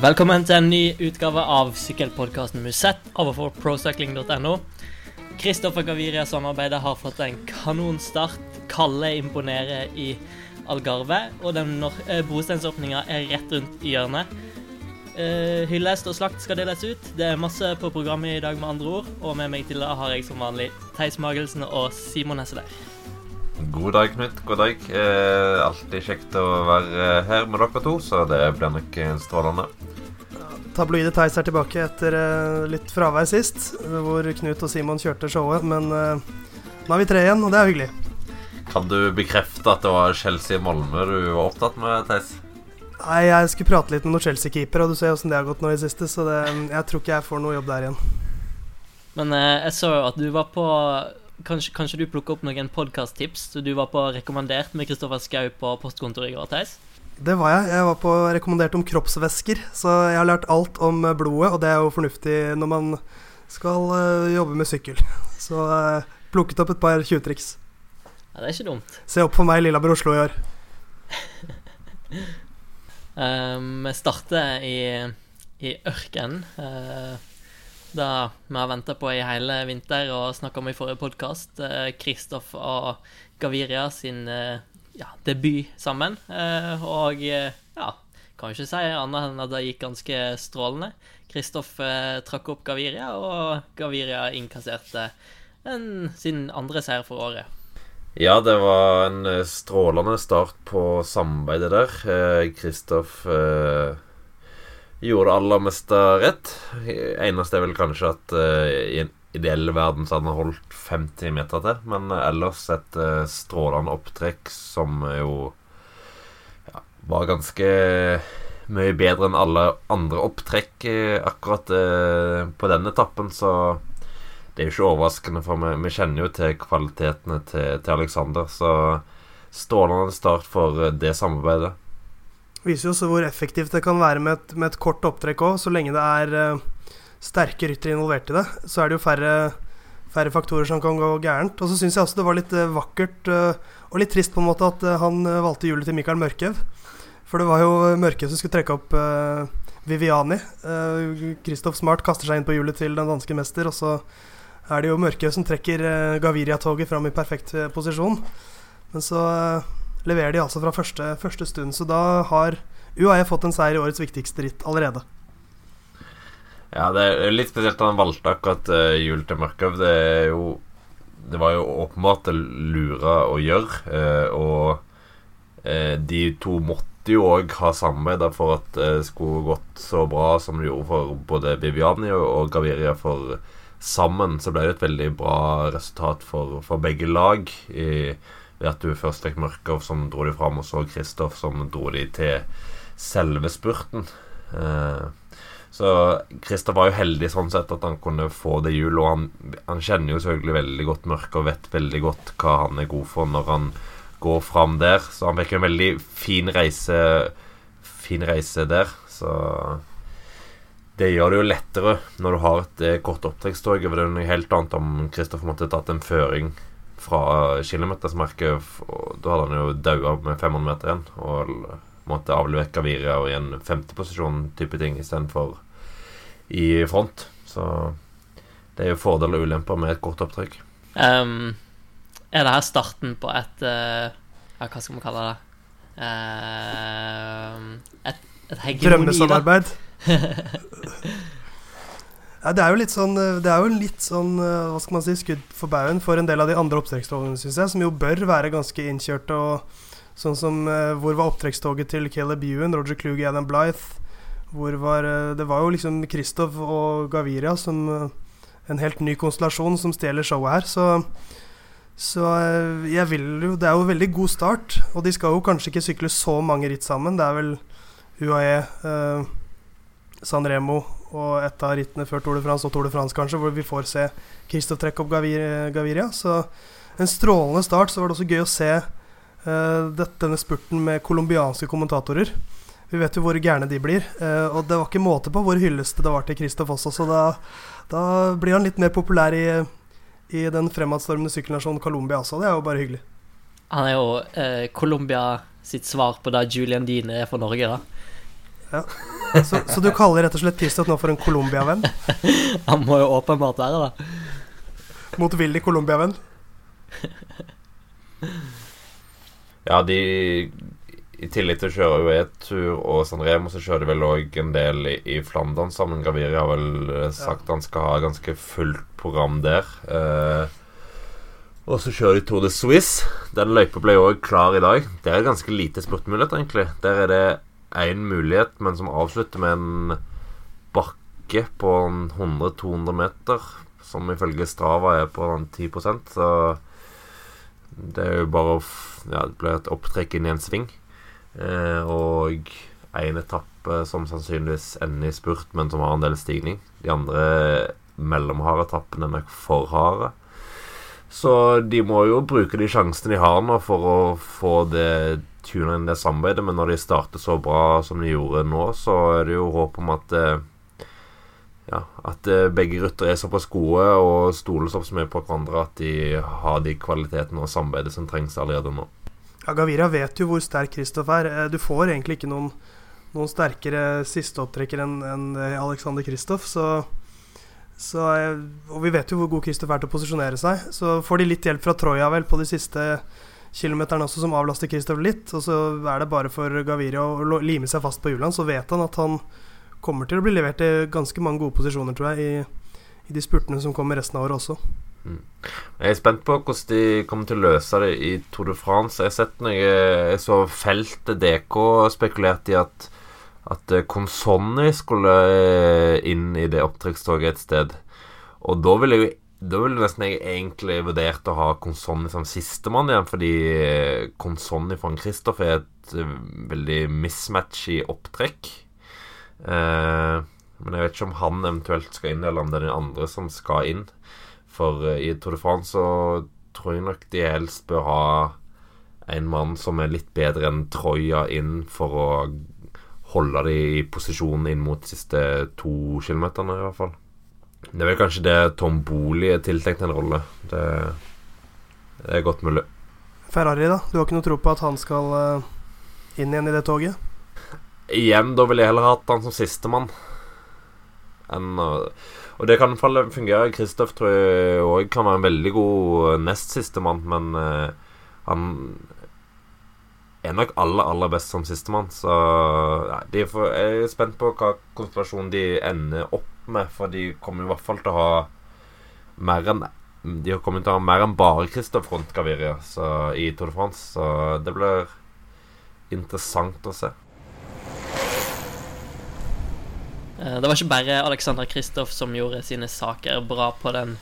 Velkommen til en ny utgave av sykkelpodkasten Musett overfor procycling.no. Kristoffer Gaviria-samarbeidet har fått en kanonstart. Kalle imponerer i Algarve, og den eh, er rett rundt hjørnet. Uh, hyllest og slakt skal deles ut. Det er masse på programmet i dag, med andre ord. Og med meg til det har jeg som vanlig Theis Magelsen og Simon Hesselær. God dag, Knut. God dag. Eh, alltid kjekt å være her med dere to, så det blir nok strålende. Tabloide Theis er tilbake etter uh, litt fravær sist, hvor Knut og Simon kjørte showet. Men uh, nå er vi tre igjen, og det er hyggelig. Kan du bekrefte at det var Chelsea Molme du var opptatt med, Theis? Nei, jeg skulle prate litt med noen Chelsea-keepere, og du ser åssen det har gått nå i siste, så det, jeg tror ikke jeg får noe jobb der igjen. Men eh, jeg så jo at du var på Kanskje, kanskje du plukka opp noen podkast-tips? Du var på rekommandert med Kristoffer Schou på postkontoret i går, Theis? Det var jeg. Jeg var på rekommandert om kroppsvæsker. Så jeg har lært alt om blodet, og det er jo fornuftig når man skal uh, jobbe med sykkel. Så uh, plukket opp et par tjuvtriks. Ja, det er ikke dumt. Se opp for meg, Lillehammer Oslo i år. Um, vi starter i, i ørkenen. Uh, da vi har venta på i hele vinter og snakka om i forrige podkast. Kristoff uh, og Gaviria sin uh, ja, debut sammen. og ja, kan ikke si annet enn at det gikk ganske strålende. Kristoff trakk opp Gaviria, og Gaviria innkasserte en, sin andre seier for året. Ja, det var en eh, strålende start på samarbeidet der. Kristoff eh, eh, gjorde det aller meste rett. Eneste er vel kanskje at eh, i ideell verden så hadde han holdt 50 meter til. Men ellers et eh, strålende opptrekk som jo ja, var ganske mye bedre enn alle andre opptrekk akkurat eh, på den etappen, så det er jo ikke overraskende, for vi, kjenner jo til kvalitetene til, til Alexander. Så strålende start for eh, det samarbeidet. Viser jo også hvor effektivt det kan være med et, med et kort opptrekk òg. Så lenge det er sterke ryttere involvert i det, så er det jo færre, færre faktorer som kan gå gærent. Og så syns jeg også det var litt uh, vakkert uh, og litt trist på en måte at han valgte hjulet til Mikael Mørkhaug. For det var jo Mørkhaug som skulle trekke opp Viviani. Kristoff Smart kaster seg inn på hjulet til den danske mester, og så er det jo Mørkev som trekker Gaviria-toget fram i perfekt posisjon. Men så leverer de altså fra første, første, stund, så da har UAE fått en seier i årets viktigste ritt allerede. Ja, det er litt spesielt at han valgte akkurat uh, jul til Mørkøv. Det er jo Det var jo åpenbart lure å gjøre, og de to måtte jo òg ha samarbeida for at det skulle gått så bra som det gjorde for både Viviani og Gaviria for sammen så ble det et veldig bra resultat for, for begge lag. I, ved at du først fikk Mørkov som dro de fram, og så Kristoff som dro de til selve spurten. Eh, så Kristoff var jo heldig sånn sett at han kunne få det hjulet. Og han, han, kjenner jo selvfølgelig veldig godt Mørkov, vet veldig godt hva han er god for når han går fram der. Så han fikk en veldig fin reise, fin reise der. Så det gjør det jo lettere når du har et eh, kort opptrekkstog. Det er noe helt annet om Kristoffer måtte tatt en føring fra kilometersmerket. Da hadde han jo daua med 500 meter igjen og måtte avlevere og i en femteposisjon type ting istedenfor i front. Så det er jo fordeler og ulemper med et kort opptrykk. Um, er det her starten på et uh, ja, Hva skal vi kalle det? Uh, et, et hegemoni, Drømmesamarbeid? ja, det er jo litt sånn Det er jo litt sånn Hva skal man si skudd for baugen for en del av de andre opptrekkstrålene, syns jeg, som jo bør være ganske innkjørte. Og sånn som Hvor var opptrekkstoget til Caleb Ewan, Roger Kluge, Adam Blythe? Hvor var Det var jo liksom Kristoff og Gaviria som En helt ny konstellasjon som stjeler showet her, så så jeg vil jo Det er jo veldig god start, og de skal jo kanskje ikke sykle så mange ritt sammen. Det er vel UAE eh, San Remo og et av rittene før Tour de France og Tour de France, kanskje, hvor vi får se Kristoff trekke opp Gaviria. Så en strålende start. Så var det også gøy å se denne spurten med colombianske kommentatorer. Vi vet jo hvor gærne de blir. Uh, og det var ikke måte på hvor hylleste det var til Kristoff også, så da, da, blir han litt mer populær i, i den fremadstormende sykkelnasjonen Colombia også. Det er jo bare hyggelig. Han er jo eh, Colombia sitt svar på det Julian Dine er for Norge, da. Ja. Så, så, du kaller rett og slett Kristoff nå for en Colombia-venn? Han må jo åpenbart være det. Motvillig Colombia-venn? ja, de I tillegg til å kjøre UE-tur og San Remo, så kjører de vel òg en del i, i Flandern sammen. Graviri har vel eh, sagt ja. han skal ha ganske fullt program der. Eh, og så kjører de Tour de Suisse. Den løypa ble òg klar i dag. Det er ganske lite spurtmulighet, egentlig. Der er det én mulighet, men som avslutter med en bakke på 100-200 meter, som ifølge Strava er på 10 Så det er jo bare å Ja, det blir et opptrekk inn i en sving. Eh, og én etappe som sannsynligvis ender i spurt, men som har en del stigning. De andre mellomharde etappene er for harde. Så de må jo bruke de sjansene de har nå for å få det tuna inn det samarbeidet. Men når de starter så bra som de gjorde nå, så er det jo håp om at eh, ja, at eh, begge rutter er såpass gode og stoler såpass mye på hverandre at de har de kvalitetene og samarbeidet som trengs allerede nå. Ja, Gavira vet jo hvor sterk Kristoff er. Eh, du får egentlig ikke noen, noen sterkere sisteopptrekker enn en Alexander Kristoff, så så, eh, og vi vet jo hvor god Kristoff er til å posisjonere seg. Så får de litt hjelp fra Troja vel på de siste kilometerne også, som avlaster Kristoff litt. Og så er det bare for Gaviria å lime seg fast på hjulene. Så vet han at han kommer til å bli levert i ganske mange gode posisjoner, tror jeg, i, i de spurtene som kommer resten av året også. Mm. Jeg er spent på hvordan de kommer til å løse det i Tour de France. Jeg har sett når jeg så feltet DK spekulerte i at at Consonni eh, skulle eh, inn i det opptrekkstoget et sted. Og da ville jeg da ville nesten jeg egentlig vurdert å ha Consonni som sistemann igjen, fordi Consonni fra for Kristoff er et veldig mismatch i opptrekk. Eh, men jeg vet ikke om han eventuelt skal inn, eller om det er den andre som skal inn. For uh, i Tour de France så tror jeg nok de helst bør ha en mann som er litt bedre enn Troja inn for å holde de i posisjon inn mot de siste to kilometerne, i hvert fall. Det er vel kanskje det Tom Boli er tiltenkt en rolle. Det, det, er godt mulig. Ferrari, da? Du har ikke noe tro på at han skal uh, inn igjen i det toget? Igjen, da ville jeg heller hatt han som sistemann. Uh, og det kan fungere. Kristoff tror jeg òg kan være en veldig god nest sistemann, men uh, han er nok aller, aller best som sistemann. Så ja, får, jeg er spent på hva konspirasjonen de ender opp med, for de kommer i hvert fall til å ha mer enn De kommer til å ha mer enn bare Christoph rundt Gaviria så, i Tour de France, så det blir interessant å se. Eh, det var ikke bare Alexander Kristoff som gjorde sine saker bra på den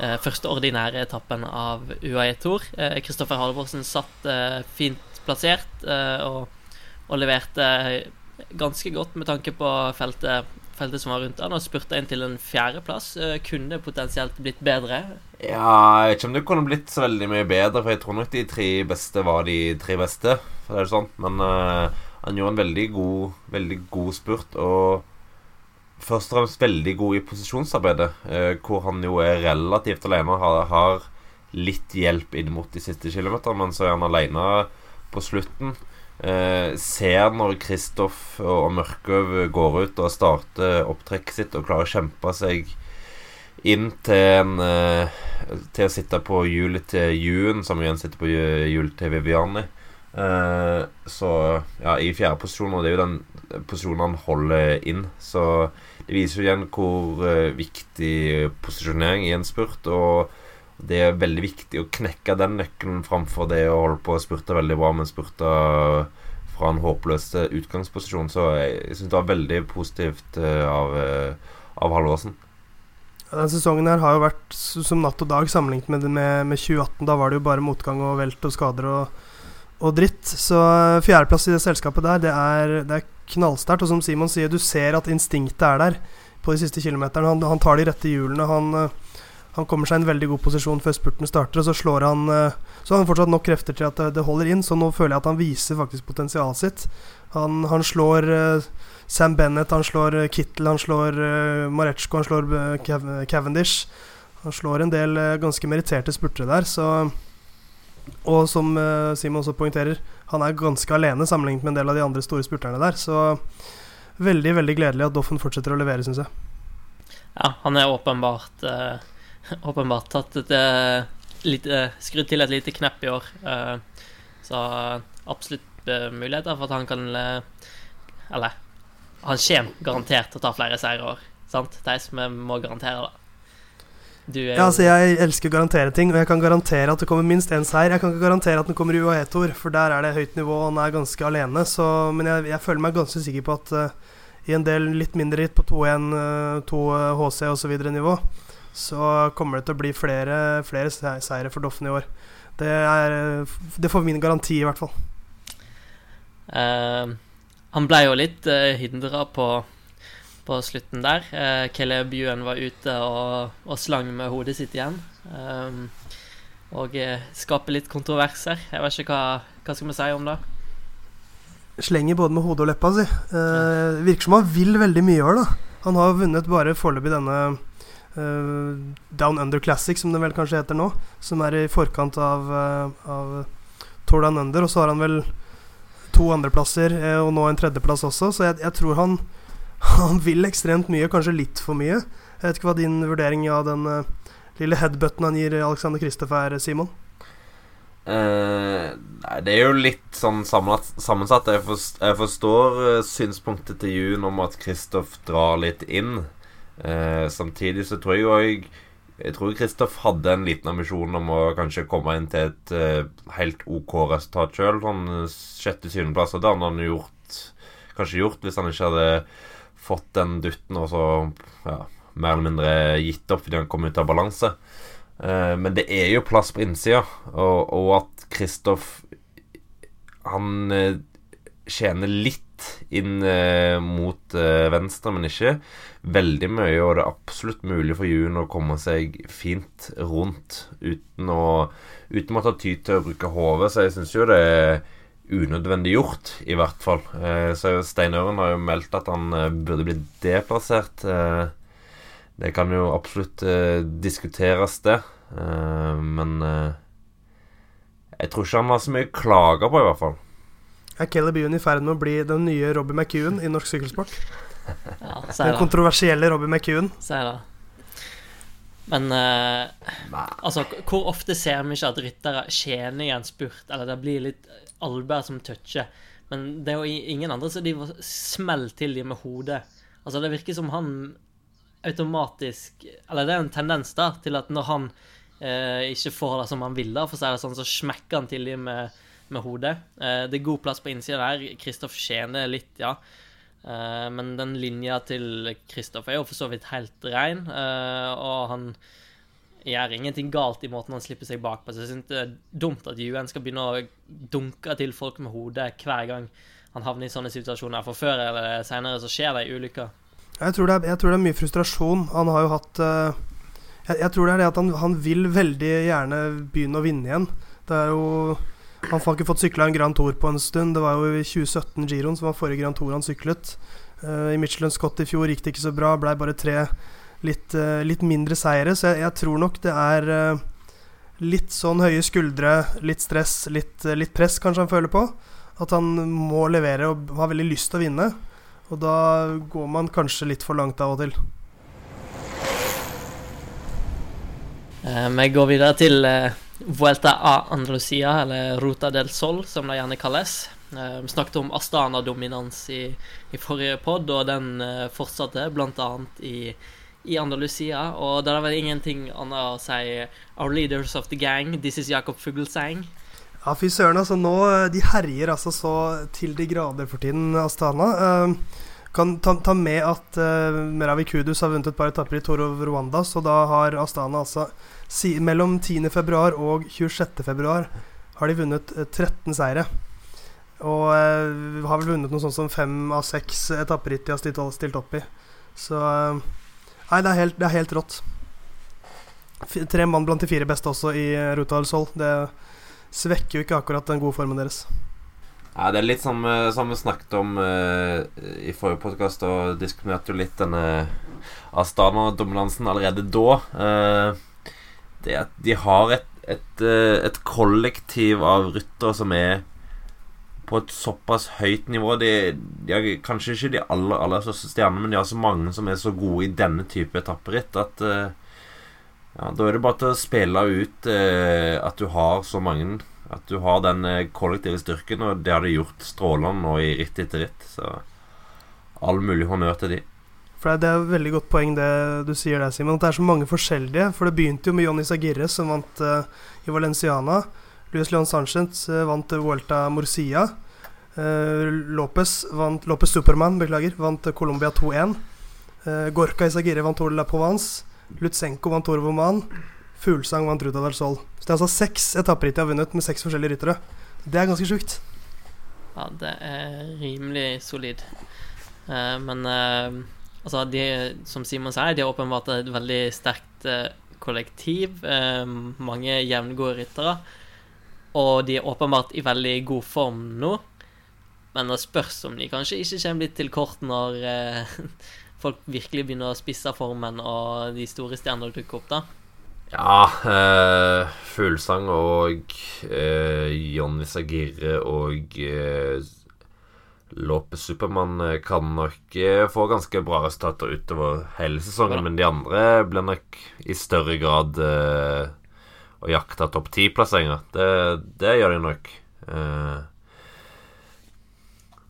eh, første ordinære etappen av UAE Tour. Kristoffer eh, Halvorsen satt eh, fint plassert eh, og, og, leverte ganske godt med tanke på feltet, feltet som var rundt han, og spurte inn til en fjerdeplass. Eh, kunne det potensielt blitt bedre? Ja, jeg vet ikke om det kunne blitt så veldig mye bedre, for jeg tror nok de tre beste var de tre beste. For det er sånn. Men uh, han gjorde en veldig god, veldig god spurt, og først og fremst veldig god i posisjonsarbeidet, uh, hvor han jo er relativt alene. Har, har litt hjelp inn mot de siste kilometerne, men så er han alene på slutten. Eh, ser når Kristoff og Mørkøv går ut og starter opptrekket sitt og klarer å kjempe seg inn til en eh, Til å sitte på hjulet til Juen, som igjen sitter på hjulet til Viviani. Eh, så ja, i fjerde posisjon, og det er jo den posisjonen han holder inn. Så det viser jo igjen hvor eh, viktig posisjonering i en spurt. Og det er veldig viktig å knekke den nøkkelen framfor det å holde på å spurte veldig bra, men spurte fra en håpløs utgangsposisjon. Så jeg, syns det var veldig positivt uh, av, av Halvorsen. Denne sesongen her har jo vært som natt og dag sammenlignet med, med, med 2018. Da var det jo bare motgang og velt og skader og, og dritt. Så eh, fjerdeplass i det selskapet der, det er, det er knallsterkt. Og som Simon sier, du ser at instinktet er der på de siste kilometerne. Han, han tar de rette hjulene. Han han kommer seg i en veldig god posisjon før spurten starter, og så slår han eh, Så har han fortsatt nok krefter til at det holder inn, så nå føler jeg at han viser faktisk potensialet sitt. Han, han slår uh, Sam Bennett, han slår Kittel, han slår Maretsjko, han slår Cavendish. Han slår en del ganske meritterte spurtere der, så Og som Simon også poengterer, han er ganske alene sammenlignet med en del av de andre store spurterne der, så veldig veldig gledelig at Doffen fortsetter å levere, syns jeg. Ja, han er åpenbart uh, Åpenbart tatt et uh, lite Skrudd til et lite knepp i år. Uh, så absolutt muligheter for at han kan Eller han kommer garantert til å ta flere seire i år. Sant, Theis? Vi må garantere det. Ja, altså Jeg elsker å garantere ting, og jeg kan garantere at det kommer minst én seier. Jeg kan ikke garantere at den kommer i UAE-tor, for der er det høyt nivå, og han er ganske alene. Så, men jeg, jeg, føler meg ganske sikker på at uh, i en del litt mindre ritt på 2-1, 2 HC osv. nivå, så kommer det til å bli flere, flere seire for Doffen i år. Det, er, det får min garanti, i hvert fall. Uh, han ble jo litt uh, eh, hindra på, på, slutten der. Uh, Caleb Ewan var ute og, og, slang med hodet sitt igjen. Um, og uh, skaper litt kontroverser. Jeg vet ikke hva, hva skal vi si om det slenger både med hodet og leppa si. Uh, virker som han vil veldig mye i år, da. Han har vunnet bare foreløpig denne uh, Down Under Classic, som det vel kanskje heter nå. Som er i forkant av, uh, av Tour Down Under. Og så har han vel to andreplasser og nå en tredjeplass også, så jeg, jeg tror han, han vil ekstremt mye, kanskje litt for mye. Jeg vet ikke hva din vurdering av den lille headbutten han gir Alexander Kristoff er, Simon? Uh, nei, det er jo litt sånn sammensatt. Jeg, forstår, jeg forstår uh, synspunktet til Jun om at Kristoff drar litt inn. Uh, samtidig så tror jeg òg Jeg tror Kristoff hadde en liten ambisjon om å kanskje komme inn til et helt OK resultat sjøl. Sånn sjette-syvendeplass. Og det hadde han gjort kanskje gjort hvis han ikke hadde fått den dutten og så ja, mer eller mindre gitt opp fordi han kom ut av balanse. Uh, men det er jo plass på innsida, og, og at Kristoff Han uh, tjener litt inn uh, mot venstre, men ikke veldig mye. Og det er absolutt mulig for Jun å komme seg fint rundt uten å Uten å måtte ty til å bruke hodet. Så jeg syns jo det er unødvendig gjort, i hvert fall. så Stein Øren har jo meldt at han burde bli deplassert. Det kan jo absolutt uh, diskuteres, det. Uh, men uh, jeg tror ikke han har så mye klager på, i hvert fall. Er Caleb Ewan i ferd med å bli den nye Robbie McEwan i norsk sykkelsport? ja, den kontroversielle Robbie McEwan. Si det. Men altså, hvor ofte ser vi ikke at ryttere tjener i en spurt, eller det blir litt albuer som toucher? Men det er jo ingen andre som de smeller til dem med hodet. Altså, det virker som han automatisk Eller det er en tendens da til at når han eh, ikke får det som han vil, da, for så er det sånn, så smekker han til dem med, med hodet. Eh, det er god plass på innsida der. Kristoff tjener litt, ja. Eh, men den linja til Kristoff er jo for så vidt helt rein, eh, og han gjør ingenting galt i måten han slipper seg bakpå. Så jeg synes det er dumt at UN skal begynne å dunke til folk med hodet hver gang han havner i sånne situasjoner. For før eller senere så skjer det ulykker. Jeg tror, er, jeg tror, det er, mye frustrasjon. Han har jo hatt uh, jeg, jeg, tror det er det at han, han, vil veldig gjerne begynne å vinne igjen. Det er jo Han har ikke fått sykla en Grand Tour på en stund. Det var jo i 2017 Giroen som var forrige Grand Tour han syklet. Uh, I Michelin Scott i fjor gikk det ikke så bra. Blei bare tre litt, uh, litt, mindre seire. Så jeg, jeg tror nok det er litt sånn høye skuldre, litt stress, litt, litt press kanskje han føler på. At han må levere og har veldig lyst til å vinne. Og da går man kanskje litt for langt av og til. Vi går videre til Vuelta a Andalusia, eller Ruta del Sol, som det gjerne kalles. Eh, vi snakket om Astana-dominans i, i, forrige pod, og den eh, fortsatte bl.a. i, i Andalusia. Og det er vel ingenting annet å si Our leaders of the gang, this is Jakob Fuglsang. Ja, fy søren. altså nå, eh, De herjer altså så til de grader for tiden, Astana. Uh, kan ta, ta, med at uh, Meravi Kudus har vunnet et par etapper i Toro Rwanda, så da har Astana altså si, mellom 10.2 og 26.2 har de vunnet uh, 13 seire. Og uh, har vel vunnet noe sånt som fem av seks etapperitt de har stilt, stilt, opp i. Så Nei, det er helt, det er helt rått. F tre mann blant de fire beste også i Ruta del Sol. Det er svekker jo ikke akkurat den gode formen deres. Ja, Det er litt som, som vi snakket om uh, i forrige podkast, og diskuterte jo litt denne Astana-dominansen allerede da. Uh, det at de har et, et, uh, et kollektiv av ryttere som er på et såpass høyt nivå. De, de er kanskje ikke de aller aller største stjernene, men de har så mange som er så gode i denne type etapperitt at ja, Da er det bare til å spille ut at du har så mange. At du har den uh, kollektive styrken, og det har de gjort strålende nå i ritt etter ritt. Så all mulig honnør til de. For Det er et veldig godt poeng det du sier der, Simon. At det er så mange forskjellige. For det begynte jo med Johnny Sagirre, som vant i Valenciana. Luis Leon Sanchez uh, vant Vuelta Morcia. Uh, Lopez, vant, Lopez Superman beklager, vant Colombia 2-1. Uh, eh, Gorka Isagirre vant Tour de la Provence. Lutsenko vant Tour Voman. Fuglsang vant Ruta del Sol. Så det er altså seks etapperitt de har vunnet med seks forskjellige ryttere. Det er ganske sjukt. Ja, det er rimelig solid. Uh, men altså, de, som Simon sier, de har åpenbart et veldig sterkt kollektiv. mange jevngode ryttere. Og de er åpenbart i veldig god form nå. Men det spørs om de kanskje ikke kommer litt til kort når eh, folk virkelig begynner å spisse formen og de store stjernene dukker opp, da. Ja, eh, Fuglesang og eh, Jonny Sagirre og eh, Lope Supermann eh, kan nok eh, få ganske bra resultater utover hele sesongen, men de andre blir nok i større grad eh, å jakte topp ti-plasseringer. Det, det, gjør de nok. Eh,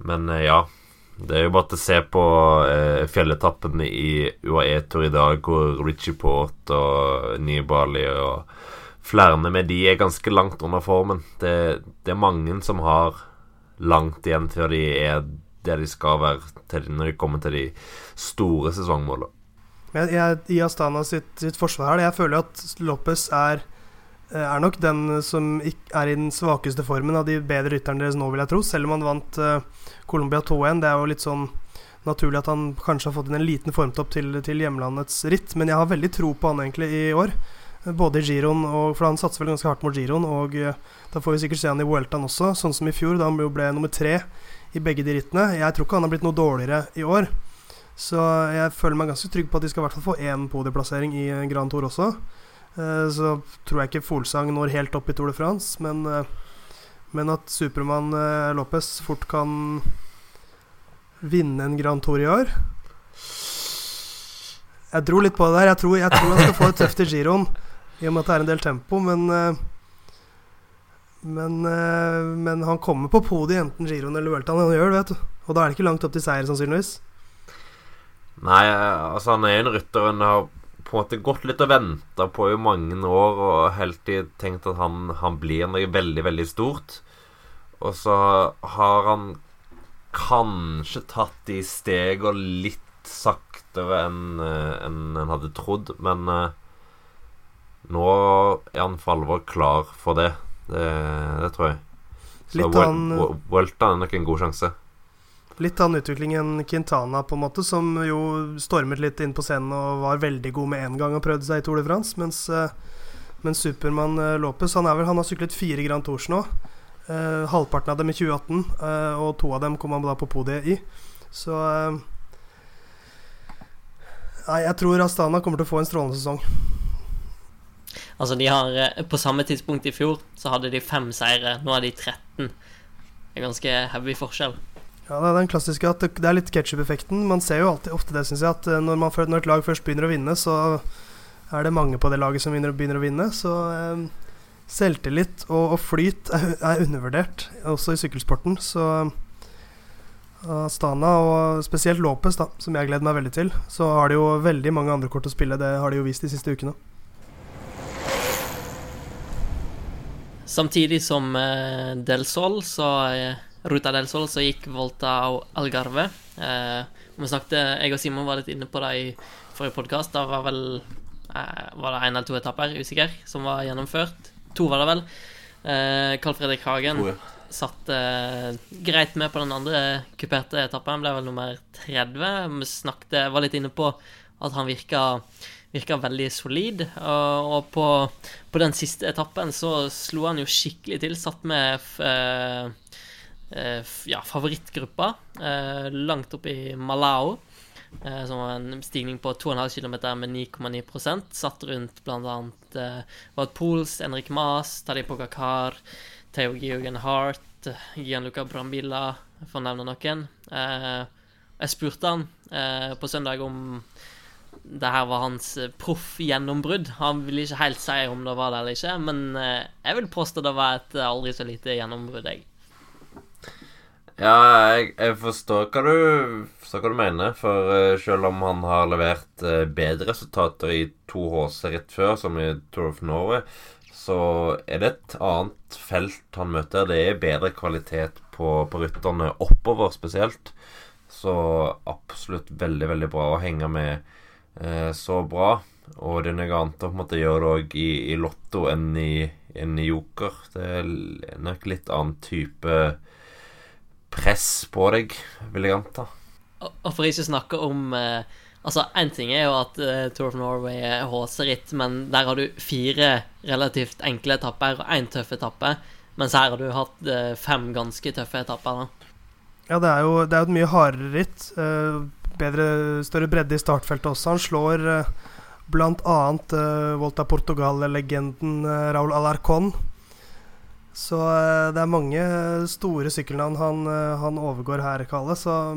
men ja. Det er jo bare til å se på eh, fjelletappene i UAE-tour i dag, hvor Richie Port og Nibali og flere med de er ganske langt under formen. Det, det, er mange som har langt igjen til de er der de skal være til når de kommer til de store sesongmålene. Jeg, jeg, I Astana sitt, sitt forsvar her, jeg føler at Lopez er er nok den som er i den svakeste formen av de bedre rytterne deres nå, vil jeg tro. Selv om han vant uh, Colombia 2-1. Det er jo litt sånn naturlig at han kanskje har fått inn en liten formtopp til, til, hjemlandets ritt. Men jeg har veldig tro på han egentlig i år. Eh, både i giroen, og, for han satser vel ganske hardt mot giroen. Og da får vi sikkert se han i Vueltaen også, sånn som i fjor, da han ble nummer tre i begge de rittene. Jeg tror ikke han har blitt noe dårligere i år. Så jeg føler meg ganske trygg på at de skal i hvert fall få én podieplassering i Grand Tour også. Eh, så tror jeg ikke Folsang når helt opp i Tour de France, men, eh, men at Supermann eh, Lopez fort kan vinne en Grand Tour i år Jeg dro litt på det der. Jeg tror, jeg tror han skal få det tøft i giroen, i og med at det er en del tempo, men men, men han kommer på podiet enten giroen eller Vueltaen. Han gjør det, vet du. Og da er det ikke langt opp til seier, sannsynligvis. Nei, altså han er en rytter Han har på en måte gått litt og venta på i mange år og helt til tenkt at han, han, blir noe veldig, veldig stort. Og så har han kanskje tatt de stega litt saktere enn eh, en en hadde trodd, men uh, nå er han for alvor klar for det. Det, det tror jeg. Så Welton er nok en god sjanse. Litt annen utvikling enn Quintana, på en måte, som jo stormet litt inn på scenen og var veldig god med en gang og prøvde seg i Tour de France. Mens, uh, mens Supermann uh, Lopez han, vel, han, har syklet fire Grand Tours nå. Eh, halvparten av dem i 2018, og to av dem kom han da på podiet i. Så Nei, jeg tror Astana kommer til å få en strålende sesong. Altså, de har På samme tidspunkt i fjor så hadde de fem seire. Nå har de 13. Det er ganske heavy forskjell. Ja, Det er den klassiske at det er litt ketsjup-effekten. Man ser jo alltid ofte det, syns jeg, at eh, når, man, når, et lag først begynner å vinne, så er det mange på det laget som begynner, å vinne. Så eh, selvtillit og, og flyt er, er, undervurdert, også i sykkelsporten. Så Astana, Stana, og spesielt Lopez, da, som jeg gleder meg veldig til, så har de jo veldig mange andre kort å spille. Det har de jo vist de siste ukene. Samtidig som uh, Del Sol, så uh, Ruta del Sol så gikk Volta og Algarve. Eh, vi snakket, Jeg og Simon var litt inne på det i forrige podkast. Da var vel eh, Var det én eller to etapper, usikker, som var gjennomført. To var det vel. Eh, Carl Fredrik Hagen oh, ja. satt greit med på den andre kuperte etappen. Ble vel nummer 30. Vi snakket, var litt inne på at han virka virka veldig solid. Og, og på, på, den siste etappen så slo han jo skikkelig til. Satt med ja, favorittgruppa eh, langt opp i Malao. Eh, som var en stigning på 2,5 km med 9,9% Satt rundt bl.a. Eh, Wad Pools, Henrik Maas, Tadej Pogacar, Theo Georgen Hart, Gianluca Brambilla, for å nevne noen. Eh, jeg spurte han eh, på søndag om det her var hans eh, proff-gjennombrudd. Han ville ikke helt si om det var det eller ikke, men eh, jeg vil påstå det var et aldri så lite gjennombrudd, jeg. Ja, jeg, jeg forstår, hva du, forstår hva du mener. For uh, selv om han har levert uh, bedre resultater i 2HC rett før, som i Tour of Norway, så er det et annet felt han møter. Det er bedre kvalitet på, på rytterne oppover spesielt. Så absolutt veldig, veldig bra å henge med uh, så bra. Og det er noe annet å på en måte gjøre det òg i, i, Lotto enn i, enn i Joker. Det er nok litt annen type press på deg, vil jeg anta. Og for ikke snakke om eh, Altså, én ting er jo at eh, Tour of Norway er HC-ritt, men der har du fire relativt enkle etapper og én tøff etappe. Mens her har du hatt eh, fem ganske tøffe etapper. da. Ja, det er jo, det er et mye hardere ritt. Eh, bedre, større bredde i startfeltet også. Han slår eh, bl.a. Eh, Volta Portugal-legenden eh, Raúl Alarcón. Så eh, det er mange store sykkelnavn han, eh, han overgår her, Kalle. Så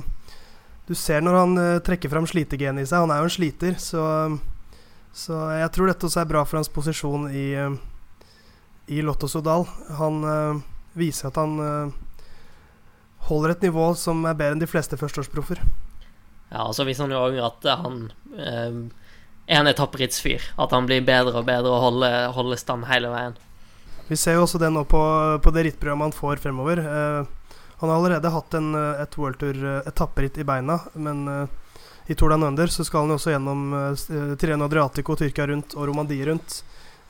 du ser når han eh, trekker fram slitegenet i seg. Han er jo en sliter, så, så jeg tror dette også er bra for hans posisjon i, i Lotto Sodal. Han eh, viser at han eh, holder et nivå som er bedre enn de fleste førsteårsproffer. Ja, og så viser han jo òg at han eh, er en etapperittsfyr. At han blir bedre og bedre og holder, holder stand hele veien. Vi ser jo også det nå på, på det rittprogrammet han får fremover. Eh, han har allerede hatt en, eh, et worldtour-etapperitt i beina, men uh, i Tour de Under så skal han jo også gjennom uh, Tireno Adriatico, Tyrkia rundt og Romandie rundt.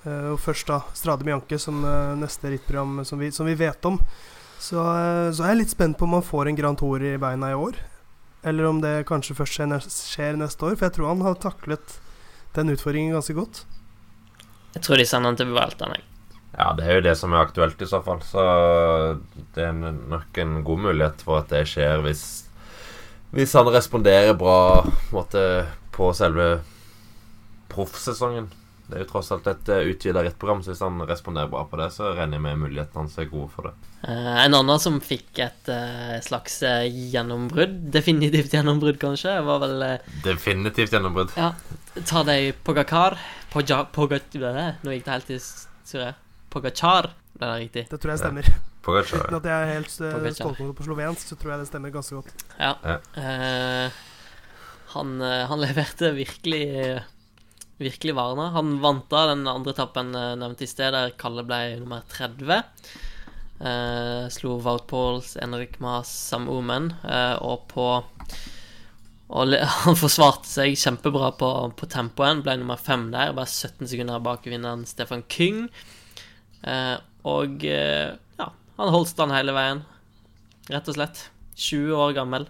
Uh, og først da Strade Bianche som uh, neste rittprogram som vi, som vi vet om. Så, så er jeg litt spent på om han får en Grand Tour i beina i år. Eller om det kanskje først skjer, skjer neste år, for jeg tror han har taklet den utfordringen ganske godt. Jeg tror de sender han til Vuelta, jeg. Ja, det er jo det som er aktuelt, i så fall. Så det er nok en god mulighet for at det skjer hvis, hvis han responderer bra måte, på selve proffsesongen. Det er jo tross alt et uh, utvida rittprogram, så hvis han responderer bra på det, så regner jeg med mulighetene hans er gode for det. Uh, en annen som fikk et uh, slags gjennombrudd, definitivt gjennombrudd kanskje, var vel Definitivt gjennombrudd. Ja. Ta deg Pogacar Poga, Poga, Nå gikk det helt i surre. Pogacar, det er riktig. Det tror jeg stemmer. Ja. Pogacar. Uten at jeg er helt uh, stålkonge på slovensk, så tror jeg det stemmer ganske godt. Ja. ja. Han, han, leverte virkelig virkelig varene. Han vant da den andre etappen nevnt i sted, der Kalle ble nummer 30. Uh, slo Wout Pauls, Enrik Maas, Sam Omen, eh, og på og han forsvarte seg kjempebra på, på tempoen. Ble nummer fem der, bare 17 sekunder bak vinneren Stefan Kyng. Eh, og ja, han holdt stand hele veien, rett og slett. 20 år gammel.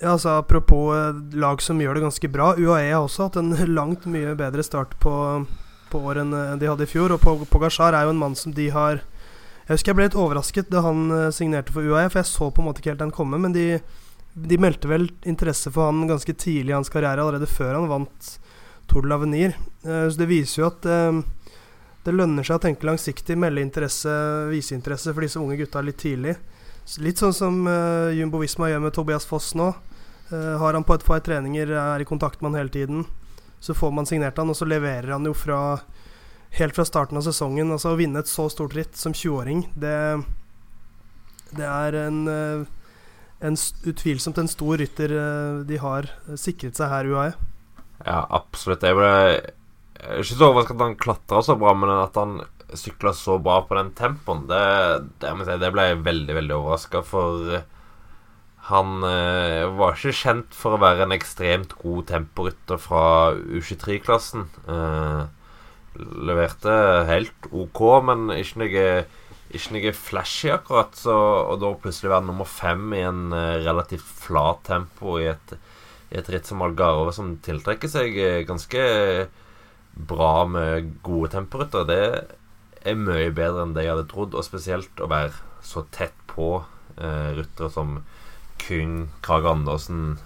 Ja, altså Apropos lag som gjør det ganske bra. UAE har også hatt en langt mye bedre start på, på året enn de hadde i fjor. Og Pogasjar er jo en mann som de har Jeg husker jeg ble litt overrasket da han signerte for UAE, for jeg så på en måte ikke helt den komme. Men de, de meldte vel interesse for han ganske tidlig i hans karriere, allerede før han vant Tour de l'Avenir. Så det viser jo at det lønner seg å tenke langsiktig, melde interesse, vise interesse for disse unge gutta litt tidlig. Litt sånn som uh, Jumbo Visma gjør med Tobias Foss nå. Uh, har han på et par treninger, er i kontakt med han hele tiden. Så får man signert han, og så leverer han jo fra helt fra starten av sesongen. Altså Å vinne et så stort ritt som 20-åring, det, det er en, uh, en, utvilsomt en stor rytter de har sikret seg her, UAE. Ja, absolutt. Jeg ble ikke så overrasket at han klatra så bra, men at han sykla så bra på den tempoen, det, det, det ble jeg veldig, veldig overraska for. Han eh, var ikke kjent for å være en ekstremt god temporytter fra U23-klassen. Eh, leverte helt OK, men ikke noe, ikke noe flashy, akkurat. Så, og da plutselig være nummer fem i en eh, relativt flat tempo i et, et ritt som Algarve, som tiltrekker seg eh, ganske bra med gode temperaturer, det er mye bedre enn det jeg hadde trodd. Og spesielt å være så tett på eh, ryttere som Kyng, Krage Andersen,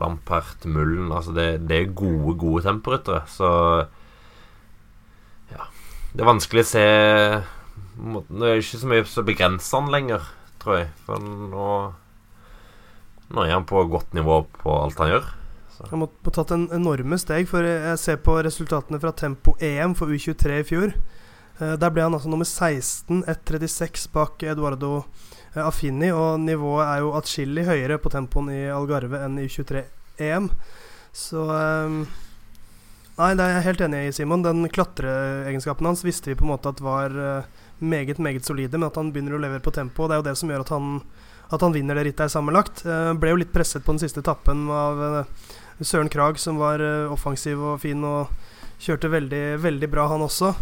Lampert, Mullen. Altså det, det er gode, gode temperaturer. Så ja Det er vanskelig å se Det er ikke så mye som begrenser han lenger, tror jeg. For nå Nå er han på godt nivå på alt han gjør. Han må, tatt en enorme steg, for jeg ser på resultatene fra Tempo-EM for U23 i fjor. Eh, der ble han altså nummer 16, 1.36 bak Eduardo eh, Affini, og nivået er jo atskillig høyere på tempoen i Algarve enn i U23-EM. Så eh, Nei, det er jeg helt enig i, Simon. Den klatreegenskapen hans visste vi på en måte at var eh, meget, meget solide, men at han begynner å levere på tempo, det er jo det som gjør at han, at han vinner det rittet her sammenlagt. Ble jo litt presset på den siste etappen av Søren Krag, som var eh, offensiv og fin og kjørte veldig, veldig bra, han også.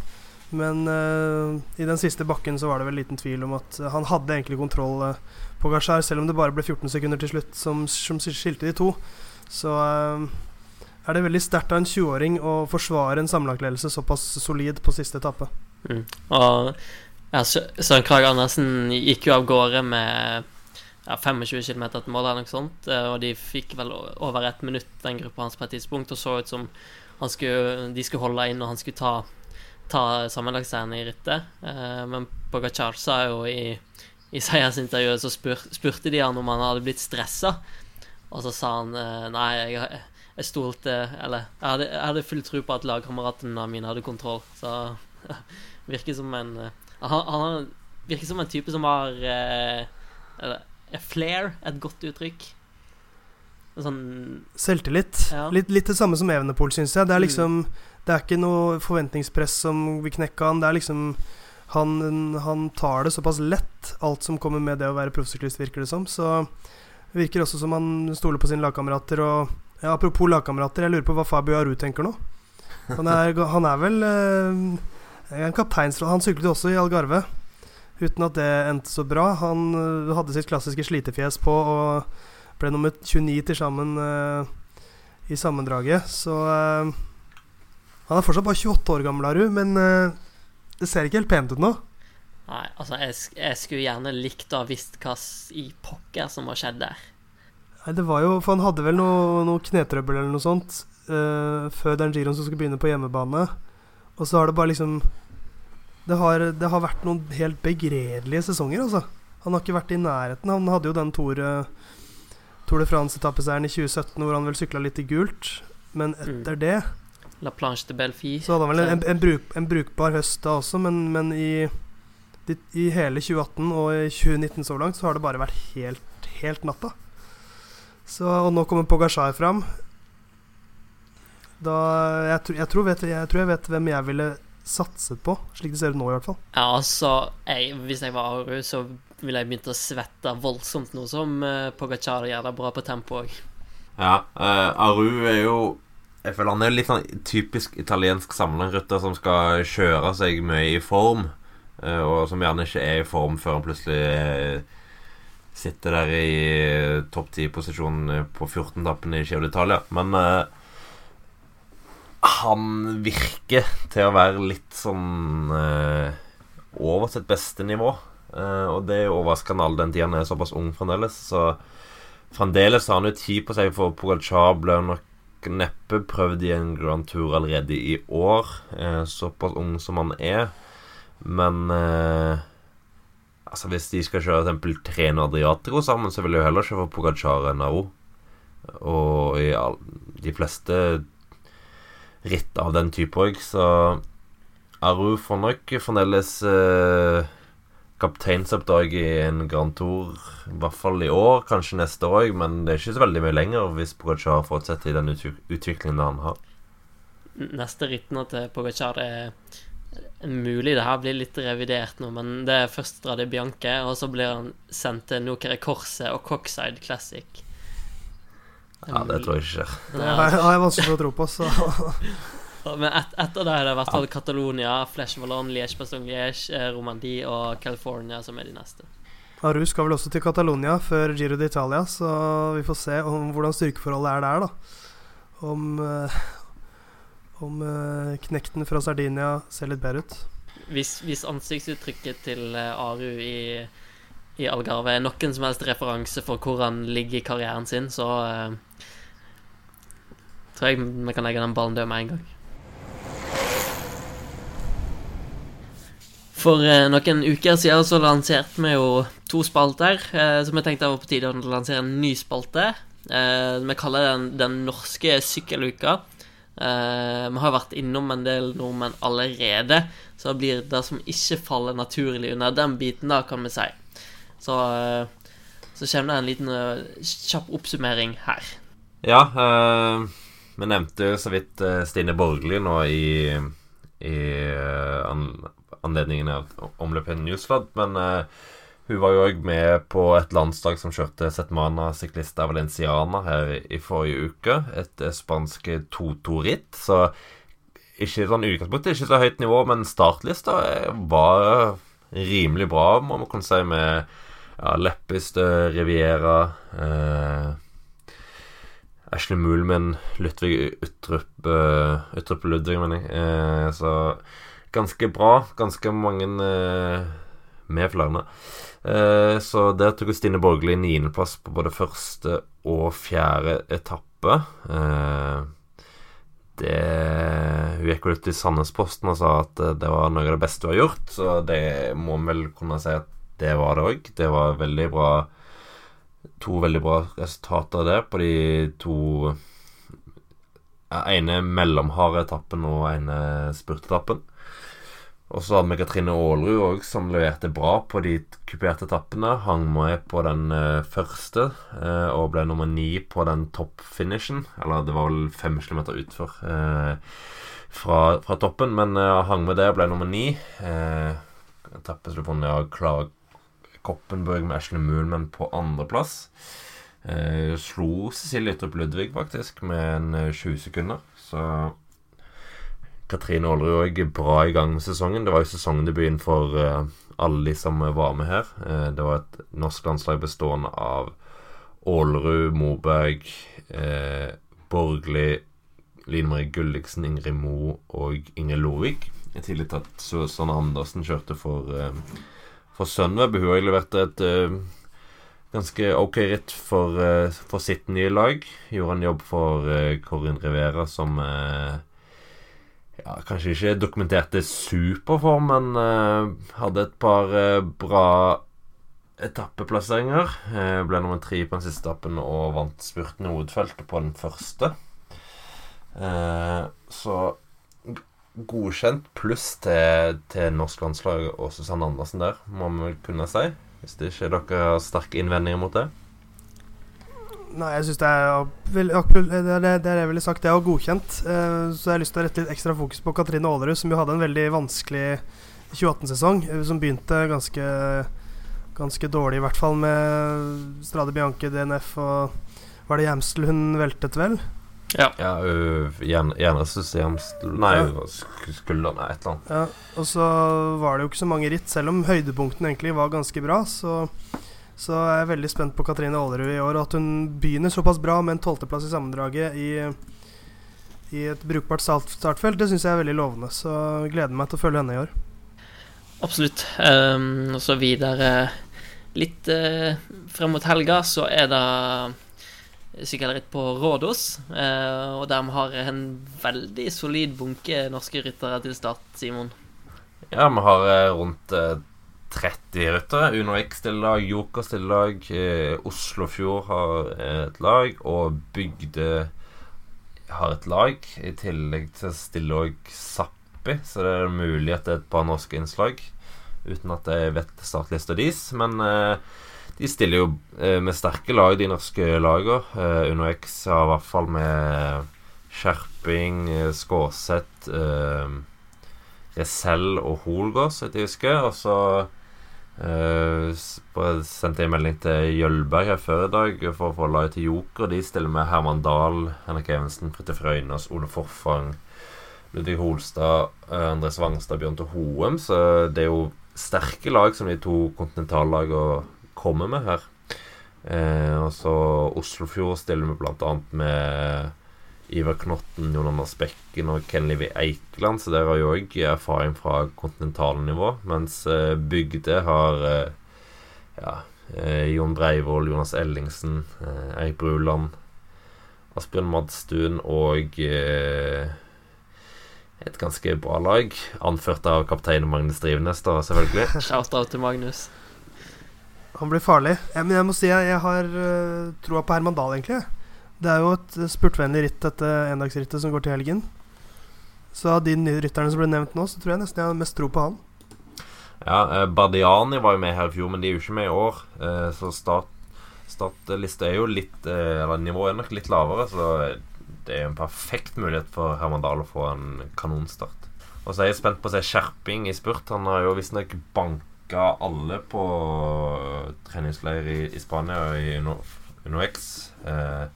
Men uh, i den siste bakken så var det vel liten tvil om at han hadde egentlig kontroll uh, på Gashar, selv om det bare ble 14 sekunder til slutt som, som skilte de to. Så uh, er det veldig sterkt av en 20-åring å forsvare en sammenlagtledelse såpass solid på siste etappe. Mm. Og ja, Søren Krag Andersen gikk jo av gårde med ja, 25 km etter mål eller noe sånt, eh, og de fikk vel over ett minutt, den gruppa hans, på et tidspunkt, og så ut som skulle, de skulle holde inn og han skulle ta, ta sammenlagtseieren i rittet. Eh, men Pogacar sa jo i, i seiersintervjuet så spur, spurte de han om han hadde blitt stressa, og så sa han eh, nei, jeg, jeg stolte Eller jeg hadde, jeg hadde full tro på at lagkameratene mine hadde kontroll, så virker som en han, han virker som en type som har eller, er flair, et godt uttrykk. Sånn Selvtillit. Ja. Litt, litt det samme som Evenepool, syns jeg. Det er Mm. liksom Det er ikke noe forventningspress som vil knekke han. Det er liksom han, han tar det såpass lett, alt som kommer med det å være proffsyklist, virker det som. Så det virker også som han stoler på sine lagkamerater. Og ja, apropos lagkamerater, jeg lurer på hva Fabio Aru tenker nå. Han er, han er vel eh, en kapteinsrolle. Han syklet også i Algarve, uten at det endte så bra. Han eh, hadde sitt klassiske slitefjes på og ble nummer 29 til sammen eh, i sammendraget. Så eh, han er fortsatt bare 28 år gammel, Aru, men det ser ikke helt pent ut nå. Nei, altså, jeg, jeg skulle gjerne likt å ha visst hva i pokker som har skjedd der. Nei, det var jo For han hadde vel noe, noe knetrøbbel eller noe sånt uh, før den giroen som skulle begynne på hjemmebane. Og så har det bare liksom det har, det har vært noen helt begredelige sesonger, altså. Han har ikke vært i nærheten. Han hadde jo den Tour, eh, Tour de France-etappeseieren i 2017 hvor han vel sykla litt i gult. Men etter det La Planche de Belfi. så hadde han vel en, en, bruk, en brukbar høst da også, men, men i, de, i hele 2018 og i 2019 så langt så har det bare vært helt, helt natta. Så, og nå kommer Pogasjar fram. Da jeg, jeg, tror vet, jeg tror jeg vet hvem jeg ville satset på, slik det ser ut nå i hvert fall. Ja, altså, jeg, hvis jeg var Aru, så ville jeg begynt å svette voldsomt, nå som uh, Pogacar gjør det bra på tempo òg. Ja, uh, Aru er jo Jeg føler han er litt sånn typisk italiensk samlerytter som skal kjøre seg mye i form, uh, og som gjerne ikke er i form før han plutselig sitter der i topp 10-posisjon på 14-tappen i Giro d'Italia. Men eh, han virker til å være litt sånn eh, over sitt beste nivå. Eh, og det er jo overraskende all den tida han er såpass ung fremdeles. Så Fremdeles har han jo tid på seg, for Pogacar ble nok neppe prøvd i en Grand Tour allerede i år. Eh, såpass ung som han er. Men eh, altså hvis de skal kjøre eksempel Treno Adriatico sammen, så vil jeg jo heller kjøre Pogacar enn Aro. Og i all, de fleste ritt av den type òg, så Aru får nok fremdeles eh, kapteinsoppdrag i en Grand Tour, i hvert fall i år, kanskje neste òg, men det er ikke så veldig mye lenger hvis Pogacar fortsetter i den utviklingen han har. Neste ritt til Pogacar er mulig det her blir litt revidert nå, men det er først Strade Bianche, og så blir han sendt til Nokere Korset og Cockside Classic. Ja, det tror jeg ikke skjer. Det har jeg- har jeg vanskelig for å tro på, så Men et, etter det er det i hvert fall Catalonia, Flesh Vallon, Liège Bastogne Liège, eh, Romandie og California som er de neste. Aru skal vel også til Catalonia før Giro d'Italia, så vi får se om hvordan styrkeforholdet er der, da. Om, eh, om eh, knekten fra Sardinia ser litt bedre ut. Hvis, hvis ansiktsuttrykket til Aru i, i Algarve er noen som helst referanse for hvor han ligger i karrieren sin, så uh, tror jeg vi kan legge den ballen død med en gang. For eh, noen uker siden så lanserte vi jo to spalter, eh, så vi tenkte det var på tide å lansere en ny spalte. Vi kaller den Den norske sykkeluka. Vi har vært innom en del nordmenn allerede, så det blir det som ikke faller naturlig under den biten, da, kan vi si. Så, eh, så kommer det en liten eh, kjapp oppsummering her. Ja, eh, vi nevnte jo så vidt Stine Borgli nå i, i an, anledningen av omløpet i Newsflood, men hun var jo òg med på et landslag som kjørte Setmana Ciclista Valenciana her i forrige uke. Et spansk 2-2-ritt. Så ikke sånn utgangspunkt, ikke så høyt nivå, men startlista var rimelig bra, må man kunne si, med ja, Leppestø, Riviera eh, Ashley Moolman, Ludvig Utrup uh, Utrup Ludvig, mener jeg. Eh, så ganske bra. Ganske mange eh, med flere. Eh, så der tok Stine Borgli niendeplass på både første og fjerde etappe. Eh, det Hun gikk ut i Sandnesposten og sa at det var noe av det beste hun har gjort, så det må vi vel kunne si at det var det òg. Det var veldig bra To veldig bra resultater der på de to ene mellomharde etappen og ene spurtetappen. Og så hadde vi Katrine Aalrud òg, som leverte bra på de kuperte etappene. Hang med på den uh, første uh, og ble nummer ni på den toppfinishen. Eller det var vel fem kilometer utfor uh, fra, fra, toppen, men hang med det og ble nummer ni. Uh, vunnet av Clark Koppenberg med Ashley Moonman på andreplass. Eh, slo Cecilie Yttrup Ludvig faktisk med en 20 eh, sekunder. Så Katrine Aalerud òg bra i gang med sesongen. Det var jo sesongdebuten for eh, alle de som var med her. Eh, det var et norsk landslag bestående av Aalerud, Moberg, eh, Borgli, Line Marie Gulliksen, Ingrid Moe og Inger Lovik. I tillegg til at Susanne Andersen kjørte for eh, for. Hun har levert et uh, ganske ok ritt for, uh, for, sitt nye lag. Gjorde en jobb for uh, Corinne Rivera som ja, kanskje ikke dokumenterte superform, men hadde et par bra etappeplasseringer. ble nummer tre på den siste etappen og vant spurten i hovedfeltet på den første. så godkjent pluss til, til norsk landslag og Susanne Andersen der, må vi vel kunne si. Hvis det ikke er dere har sterke innvendinger mot det? Nei, jeg syns det er det, er det jeg ville sagt, det er godkjent. Uh, så jeg har lyst til å rette litt ekstra fokus på Katrine Aalerud, som jo hadde en veldig vanskelig 2018-sesong. Uh, som begynte ganske, ganske dårlig, i hvert fall med Strade Bianche, DNF og Var det Jamstel hun veltet, vel? Ja. ja. Nei, skulder Nei, et eller annet. Ja, og så var det jo ikke så mange ritt, selv om høydepunktene egentlig var ganske bra. Så, så er jeg veldig spent på Katrine Aalerud i år. Og at hun begynner såpass bra med en tolvteplass i sammendraget i, i et brukbart startfelt, det syns jeg er veldig lovende. Så jeg gleder meg til å følge henne i år. Absolutt. Um, og så videre litt uh, frem mot helga så er det sykkelritt på Rådos. Eh, og der vi har en veldig solid bunke norske ryttere til start, Simon. Ja, vi har eh, rundt 30 eh, ryttere. Uno X til lag, Joker til lag, Oslofjord har et lag, og Bygde har et lag. I tillegg til stiller òg Sappi, så det er mulig at det er et par norske innslag. Uten at jeg vet startlista deres. Men eh, de stiller jo eh, med sterke lag, de norske lagene. Eh, Uno X har i hvert fall med Skjerping, eh, Skåseth, eh, Resell og Holgård, så jeg husker. Og så eh, sendte jeg en melding til Jølberg her før i dag for å få laget til Joker. De stiller med Herman Dahl, Henrik Evensen, Fridtjof Røynås, Ole Forfang, Ludvig Holstad, André Andres Wangstad, Bjørn Til Hoem. Så det er jo sterke lag som de to kontinentallagene kommer med her. Eh, altså Oslofjord stiller vi bl.a. med Ivar Knotten, Jon Anders Bekken og Ken Livi Eikeland, så der har jo òg erfaring fra kontinentalnivå. Mens eh, Bygde har eh, ja, eh, Jon Breivoll, Jonas Ellingsen, eh, Eirik Bruland, Asbjørn Madstuen og eh, et ganske bra lag. Anført av kaptein Magnus Drivenes, da, selvfølgelig. Shout-out til Magnus. Han blir farlig. Ja, men jeg må si jeg, jeg har uh, troa på Herman Dahl, egentlig. Det er jo et spurtvennlig ritt, dette endagsrittet som går til helgen. Så av de rytterne som ble nevnt nå, så tror jeg nesten jeg har mest tro på han. Ja, eh, Bardiani var jo med her i fjor, men de er jo ikke med i år. Eh, så start, startlista er jo litt eh, Eller nivået er nok litt lavere, så det er jo en perfekt mulighet for Herman Dahl å få en kanonstart. Og så er jeg spent på å se Skjerping i spurt. Han har jo visstnok banka alle på treningsleir i, i Spania og i UnoX. Eh,